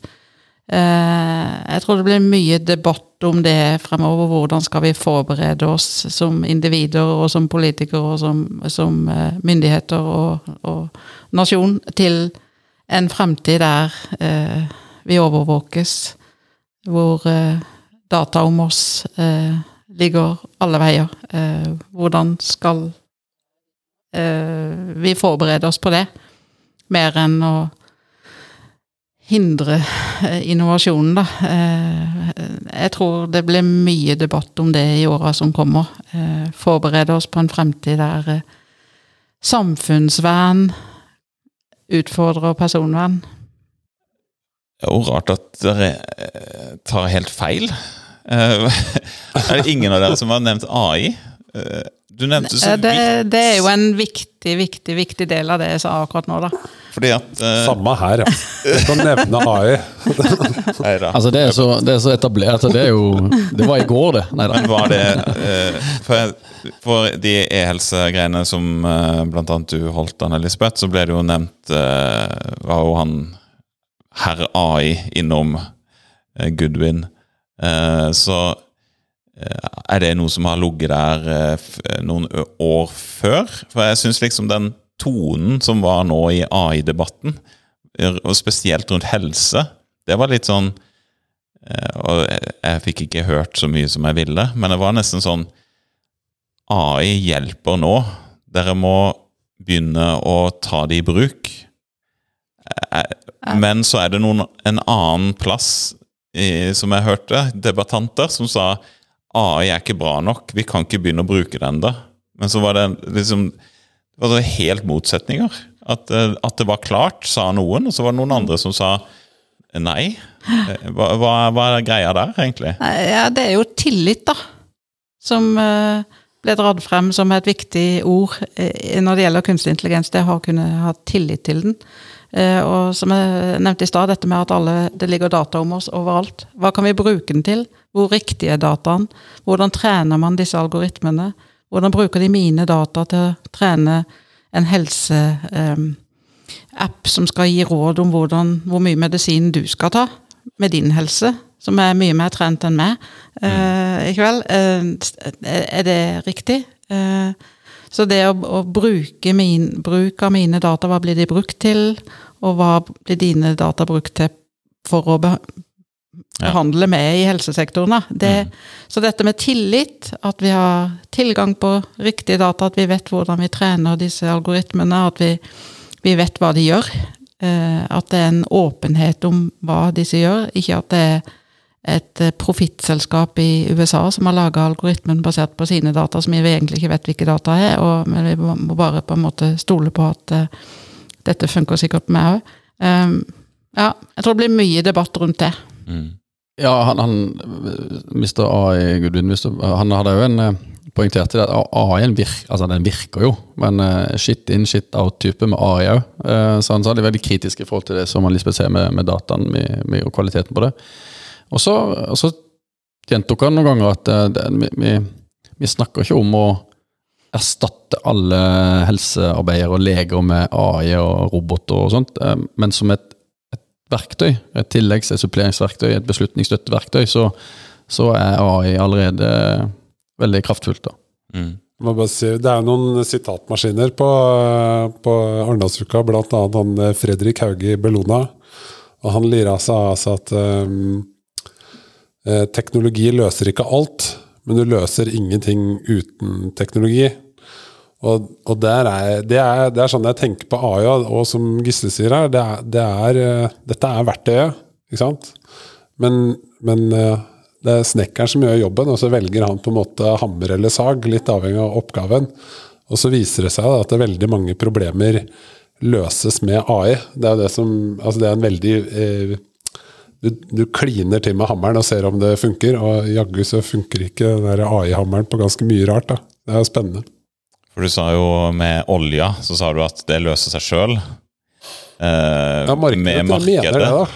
Eh, jeg tror det blir mye debatt om det fremover. Hvordan skal vi forberede oss som individer og som politikere og som, som eh, myndigheter og, og, nasjon til en fremtid der eh, vi overvåkes, hvor eh, data om oss eh, ligger alle veier. Eh, hvordan skal vi forberede oss på det? Mer enn å hindre eh, innovasjonen, da. Eh, jeg tror det blir mye debatt om det i åra som kommer. Eh, forberede oss på en fremtid der samfunnsvern utfordrer personvern. Det er jo rart at dere tar helt feil. Er det ingen av dere som har nevnt AI? Du nevnte så Det, det er jo en viktig, viktig, viktig del av det jeg sa akkurat nå, da. Fordi at uh... Samme her, ja. Du kan nevne AI. Altså, det er så, det er så etablert. Altså, det er jo Det var i går, det. Nei da. Men var det eh, for, for de e-helsegreiene som uh, blant annet du holdt, Anne Lisbeth, så ble det jo nevnt uh, Var jo han herr AI innom eh, Goodwin. Eh, så eh, er det noe som har ligget der eh, noen år før? For jeg syns liksom den tonen som var nå i AI-debatten, og spesielt rundt helse, det var litt sånn Eh, Og jeg, fikk ikke hørt så mye som jeg ville, men det var nesten sånn AI hjelper nå. Dere må begynne å ta det i bruk. Eh, Men så er det noen, en annen plass i, som jeg hørte, debattanter, som sa AI er ikke bra nok, vi kan ikke begynne å bruke det ennå. Men så var det liksom det var helt motsetninger. At, eh, at det var klart, sa noen, og så var det noen andre som sa nei. Eh, Hva, hva, hva er greia der, egentlig? Ja, det er jo tillit, da. Som eh, ble dratt frem som et viktig ord eh, når det gjelder kunstig intelligens. Det å kunne ha tillit til den. Eh, og som jeg nevnte i stad, dette med at alle, det ligger data om oss overalt. Hva kan vi bruke den til? Hvor riktig er dataen? Hvordan trener man disse algoritmene? Hvordan bruker de mine data til å trene en helseapp som skal gi råd om hvordan, hvor mye medisin du skal ta med din helse, som er mye mer trent enn meg eh, i kveld? Eh, er det riktig? Eh, så det å, å bruke min, bruk av mine data, hva blir de brukt til? Og hva blir dine data brukt til for å be Ja. behandle med i helsesektoren? Da? Det, Så dette med tillit, at vi har tilgang på riktige data, at vi vet hvordan vi trener disse algoritmene, at vi, vi vet hva de gjør. eh, At det er en åpenhet om hva disse gjør, ikke at det er et eh, profittselskap i USA som har laga algoritmen basert på sine data, som vi egentlig ikke vet hvilke data er, og, men vi må bare på en måte stole på at eh, dette funker sikkert på meg òg. ja, jeg tror det blir mye debatt rundt det. Mm. Ja, han, han Mr. AI Goodwin Han hadde jo en eh, poengterte det at AI-en virker, altså den virker jo, men eh, shit in, shit out-type med AI òg. så han sa de veldig kritiske i forhold til det som man liksom ser med, med dataen med, med, og kvaliteten på det. Og så, og så gjentok han noen ganger at eh, det, vi, vi, snakker ikke om å erstatte alle helsearbeidere og leger med AI og roboter og sånt, eh, men som et verktøy, et tilleggs- og suppleringsverktøy, et beslutningsstøtteverktøy, så, så er AI allerede veldig kraftfullt. da. Mm. Si, det er noen sitatmaskiner på, på Arendalsuka, annet han eh, Fredrik Hauge i Bellona. Og han lira seg altså at um, eh, teknologi løser ikke alt, men du løser ingenting uten teknologi. Og, og er, det, er, det er sånn jeg tenker på AI, og som Gisle sier her, det er, det er, eh, dette er verktøyet, ikke sant? Men, men eh, det er snekkeren som gjør jobben, og så velger han på en måte hammer eller sag, litt avhengig av oppgaven. Og så viser det seg at det er veldig mange problemer løses med AI. Det er, det som, altså det er en veldig eh, du, du kliner til med hammeren og ser om det funker, og jaggu så funker ikke den AI-hammeren på ganske mye rart. da. Det er jo spennende. For du sa jo med olja, så sa du at det løser seg sjøl. Eh, Ja, markedet med mener det, da.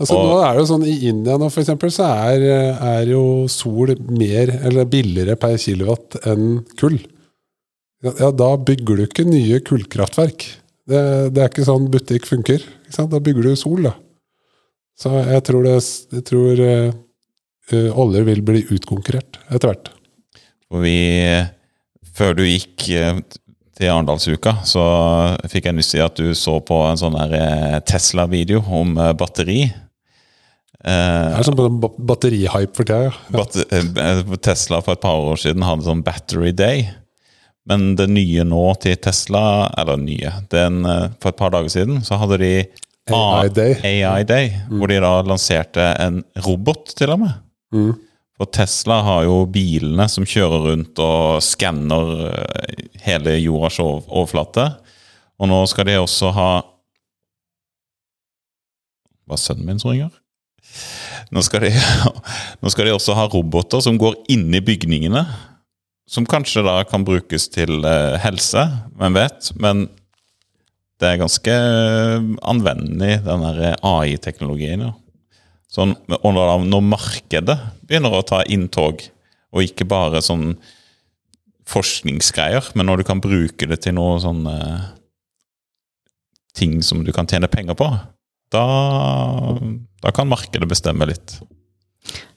Altså, Og- nå er det jo sånn I India nå, for eksempel, så er, er jo sol mer, eller billigere per kilowatt enn kull. Ja, da bygger du ikke nye kullkraftverk. Det, det er ikke sånn butikk funker. Da bygger du sol, da. Så jeg tror, det, jeg tror eh, olje vil bli utkonkurrert etter hvert. Og vi, før du gikk eh, til Arendalsuka, så fikk jeg nyss i at du så på en sånn eh, Tesla-video om eh, batteri. Det er sånn ba- ba- batterihype for tida. Ja. Tesla for et par år siden hadde sånn Battery Day. Men det nye nå til Tesla, eller nye, den, for et par dager siden, så hadde de AI Day. AI Day hvor de da lanserte en robot, til og med. Mm. For Tesla har jo bilene som kjører rundt og skanner eh, hele jordas overflate. Og nå skal de også ha Var sønnen min som ringer? Nå skal, de, nå skal de også ha roboter som går inn i bygningene. Som kanskje da kan brukes til eh, helse, hvem vet. Men det er ganske eh, anvendelig, den AI-teknologien. ja. Sånn, når, markedet begynner å ta inntog, og ikke bare sånn forskningsgreier, men når du kan bruke det til noe sånn eh, ting som du kan tjene penger på, da, da kan markedet bestemme litt.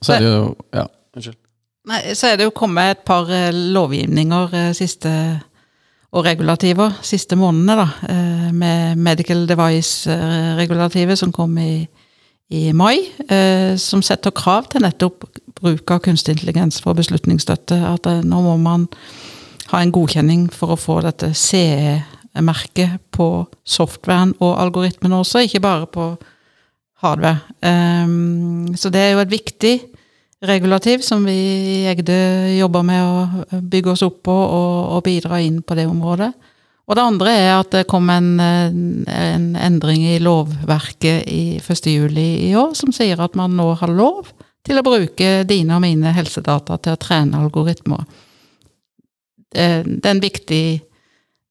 Så er det jo Ja, unnskyld. Nei, så er det jo kommet et par eh, lovgivninger eh, siste, og regulativer siste månedene, da. Med medical device-regulativet som kom i, i mai. eh, Som setter krav til nettopp bruk av kunstig intelligens for beslutningsstøtte. At eh, nå må man ha en godkjenning for å få dette CE-merket på softwaren og algoritmene også, ikke bare på hardware. Um, så det er jo et viktig regulativ som vi i Egde jobber med å bygge oss opp på og, og bidra inn på det området. Og det andre er at det kom en, en endring i lovverket i 1. juli i år som sier at man nå har lov til å bruke dine og mine helsedata til å trene algoritmer. Det det er en viktig,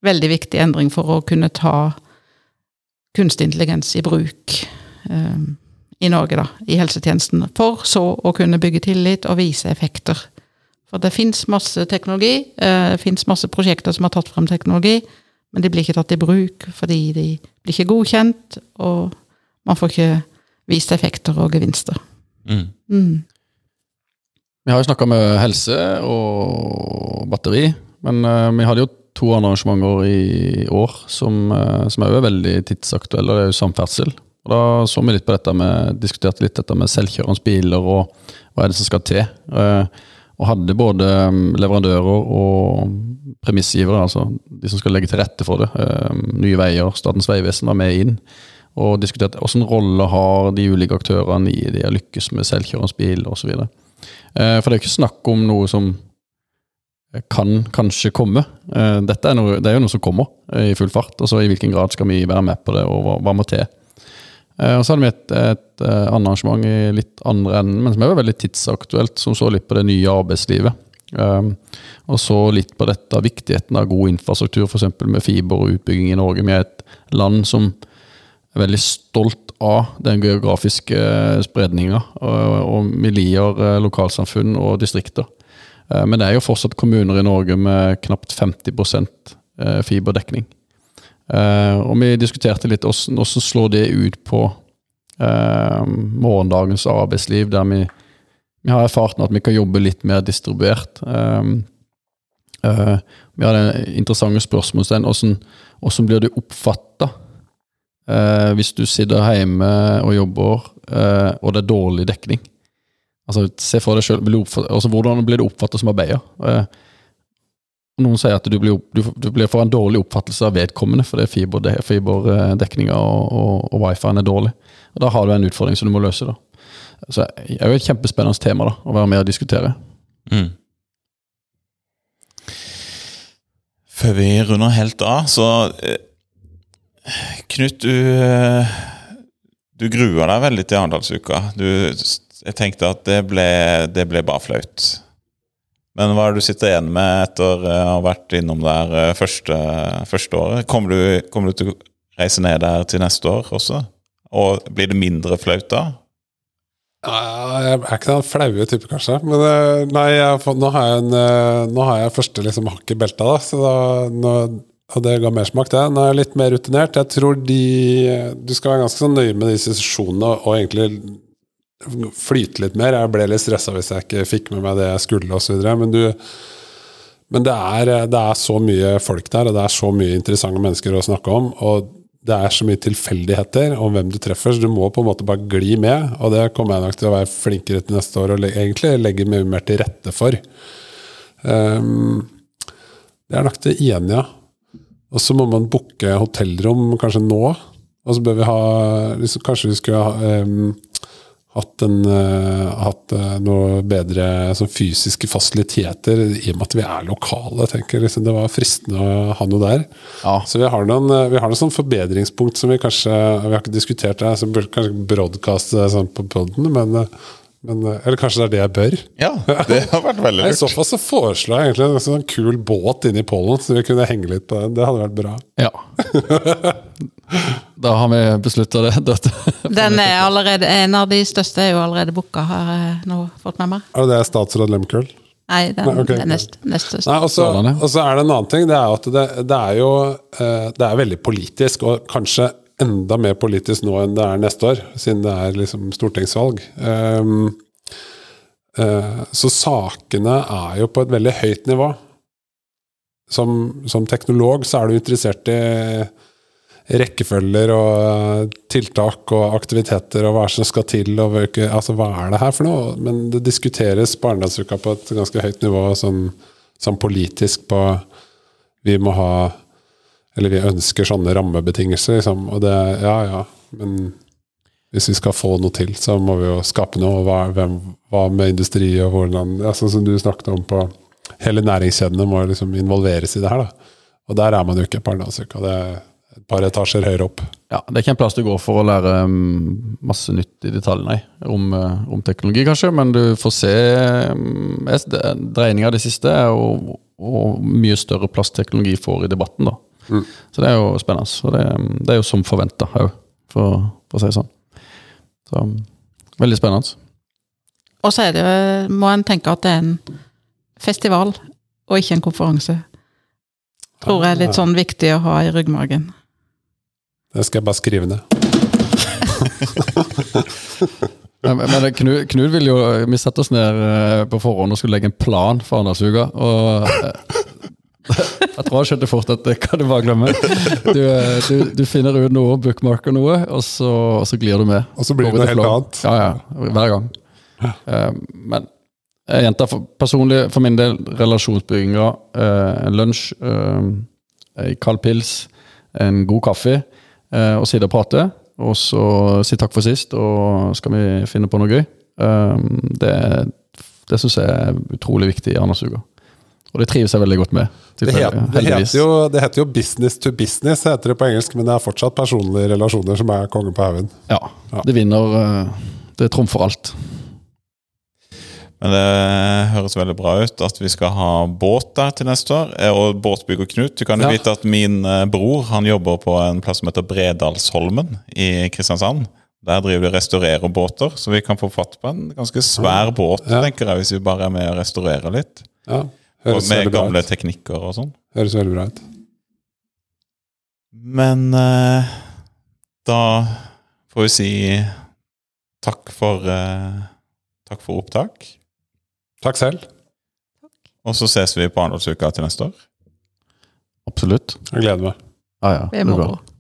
veldig viktig endring for å kunne ta kunstig intelligens i bruk eh, i Norge, da, i helsetjenesten, for så å kunne bygge tillit og vise effekter. For det fins masse teknologi, eh, det fins masse prosjekter som har tatt frem teknologi, men de blir ikke tatt i bruk fordi de blir ikke godkjent, og man får ikke vist effekter og gevinster. Mm. Mm. Vi har jo snakka med helse og batteri, men eh, vi hadde jo to andre arrangementer i år som, uh, som er jo veldig tidsaktuelle, og det er jo samferdsel. Og Da så vi litt på dette med, diskuterte litt dette med selvkjørende biler og hva er det som skal til. Eh, og hadde både mm, leverandører og premissgivere, altså de som skal legge til rette for det. eh, Nye Veier, Statens vegvesen var med inn og diskuterte hvilken rolle har de ulike aktørene i det å lykkes med selvkjørende bil osv. Eh, For det er jo ikke snakk om noe som kan kanskje komme. Eh, Dette er, noe, det er jo noe som kommer i full fart. og så I hvilken grad skal vi være med på det, og hva, hva må til? Og Så hadde vi et, et annet arrangement i litt andre enden, men som er veldig tidsaktuelt, som så litt på det nye arbeidslivet. Um, og så litt på dette viktigheten av god infrastruktur, f.eks. med fiber og utbygging i Norge. Vi er et land som er veldig stolt av den geografiske spredninga, og, vi liker eh, lokalsamfunn og distrikter. Eh, Men det er jo fortsatt kommuner i Norge med knapt 50 eh, fiberdekning. Eh, Og vi diskuterte litt hvordan, hvordan slår det ut på eh, morgendagens arbeidsliv, der vi, vi har erfart nå at vi kan jobbe litt mer distribuert. Um, uh, vi hadde interessante til Hvordan, hvordan blir du oppfatta uh, hvis du sitter hjemme og jobber, uh, og det er dårlig dekning? Altså, se for deg selv, altså, Hvordan blir du oppfattet som arbeider? Eh, noen sier at du blir, du, du blir får en dårlig oppfattelse av vedkommende fordi fiber, fiberdekninga og, og, og wifi-en er dårlig. Og Da har du en utfordring som du må løse. da. Så Det er jo et kjempespennende tema da, å være med og diskutere. Mm. Før vi runder helt av, så eh, Knut, du, eh, du grua deg veldig til Arendalsuka. Jeg tenkte at det ble, det ble bare flaut. Men hva er det du sitter igjen med etter eh, å ha vært innom der eh, første, første året? Kommer du, kommer du til å reise ned der til neste år også? Og blir det mindre flaut da? Jeg er ikke den flaue type, kanskje. Men eh, nei, fått- nå, har jeg en, eh, nå har jeg første liksom, hakk i belta, da. Så da nå, og det ga mersmak, det. Nå er jeg litt mer rutinert. Jeg tror de Du skal være ganske sånn nøye med disse sesjonene og, og egentlig flyte litt mer. Jeg ble litt stressa hvis jeg ikke fikk med meg det jeg skulle, osv. Men, du, men det, er, det er så mye folk der, og det er så mye interessante mennesker å snakke om. Og det er så mye tilfeldigheter om hvem du treffer, så du må på en måte bare gli med. Og det kommer jeg nok til å være flinkere til neste år og egentlig legge mye mer til rette for. Um, det er nok det ene, ja. Og så må man booke hotellrom kanskje nå. Og så bør vi ha liksom, Kanskje vi skulle ha ehm, hatt, en, eh, hatt eh, noe bedre sånn fysiske fasiliteter, i og med at vi er lokale. tenker jeg liksom, Det var fristende å ha noe der. Ja. Så vi har noen, eh, vi har noen sånn forbedringspunkt som vi kanskje Vi har ikke diskutert det, så burde kanskje broadcaste sånn på poden, men, men Eller kanskje det er det jeg bør? Ja, det har vært veldig I så fall så foreslår jeg egentlig en sånn kul båt inne i Pollen, så vi kunne henge litt på den. Det hadde vært bra. Ja. Da har vi beslutta det. Dette. Den er allerede, En av de største er jo allerede booka, har jeg nå fått med meg. Er det statsråd Lemkøl? Nei, den Nei, ok. er nest, nest største. Nei, og så og så er det en annen ting. Det er at det, det er jo eh, Det er veldig politisk, og kanskje enda mer politisk nå enn det er neste år, siden det er liksom stortingsvalg. Ehm, eh, så sakene er jo på et veldig høyt nivå. Som, som teknolog så er du interessert i rekkefølger og eh, tiltak og aktiviteter og hva som skal til, og hvilke, altså hva er det her for noe? Men det diskuteres på på et ganske høyt nivå, sånn, sånn politisk på Vi må ha Eller vi ønsker sånne rammebetingelser, liksom. Og det Ja, ja, men hvis vi skal få noe til, så må vi jo skape noe. Hva, hvem, hva med industri, og hvordan ja, Sånn som du snakket om på Hele næringskjedene må liksom involveres i det her, da. Og der er man jo ikke på Arendalsuka. Det et par etasjer høyere opp. Ja, Det er ikke en plass du går for å lære um, masse nytt i detalj, nei. Om, uh, om teknologi, kanskje, men du får se um, Dreininga av det siste er jo og mye større plass teknologi får i debatten, da. Så det er jo spennende. Og det, um, det er jo som forventa òg, for, for å si det sånn. Så veldig spennende. Og så er det, må en tenke at det er en festival, og ikke en konferanse. Tror jeg er litt sånn viktig å ha i ryggmargen. Det skal jeg bare skrive ned. Men, Knud, Knut, Knut vil jo Vi setter oss ned eh, på forhånd og skulle legge en plan for Arendalsuka. Og eh, jeg tror jeg skjønte fort at det kan du bare glemme. Du, eh, du, du finner ut noe, bookmarker noe, og så, og så glir du med. Og så blir det noe helt annet. Ja, ja. Hver gang. Eh, men jeg gjentar personlig for min del relasjonsbygginga. eh, en lunsj, en kald pils, en god kaffe, eh, og sitte og prate. Og så si takk for sist, og skal vi finne på noe gøy. Um, det det syns jeg er utrolig viktig i Arnasuga. Og det trives jeg veldig godt med. Det, het, det, heter jo, det heter jo business to business, heter det på engelsk, men det er fortsatt personlige relasjoner som er kongen på haugen. Ja, Ja. det vinner eh, Det trumfer alt. Men det høres veldig bra ut at vi skal ha båt der til neste år. Eh, Og båtbygger Knut, du kan jo Ja. vite at min eh, bror han jobber på en plass som heter Bredalsholmen i Kristiansand. Der driver de og restaurerer båter, så vi kan få fatt på en ganske svær båt Ja. tenker jeg, hvis vi bare er med og restaurerer litt. Ja, Og høres med veldig bra gamle ut. teknikker og sånn. Høres veldig bra ut. Men eh, da får vi si takk for eh, Takk for opptak. Takk selv. Og så ses vi på Arendalsuka til neste år. Absolutt. Jeg gleder meg. Ah, ja. Det er det blir bra. moro.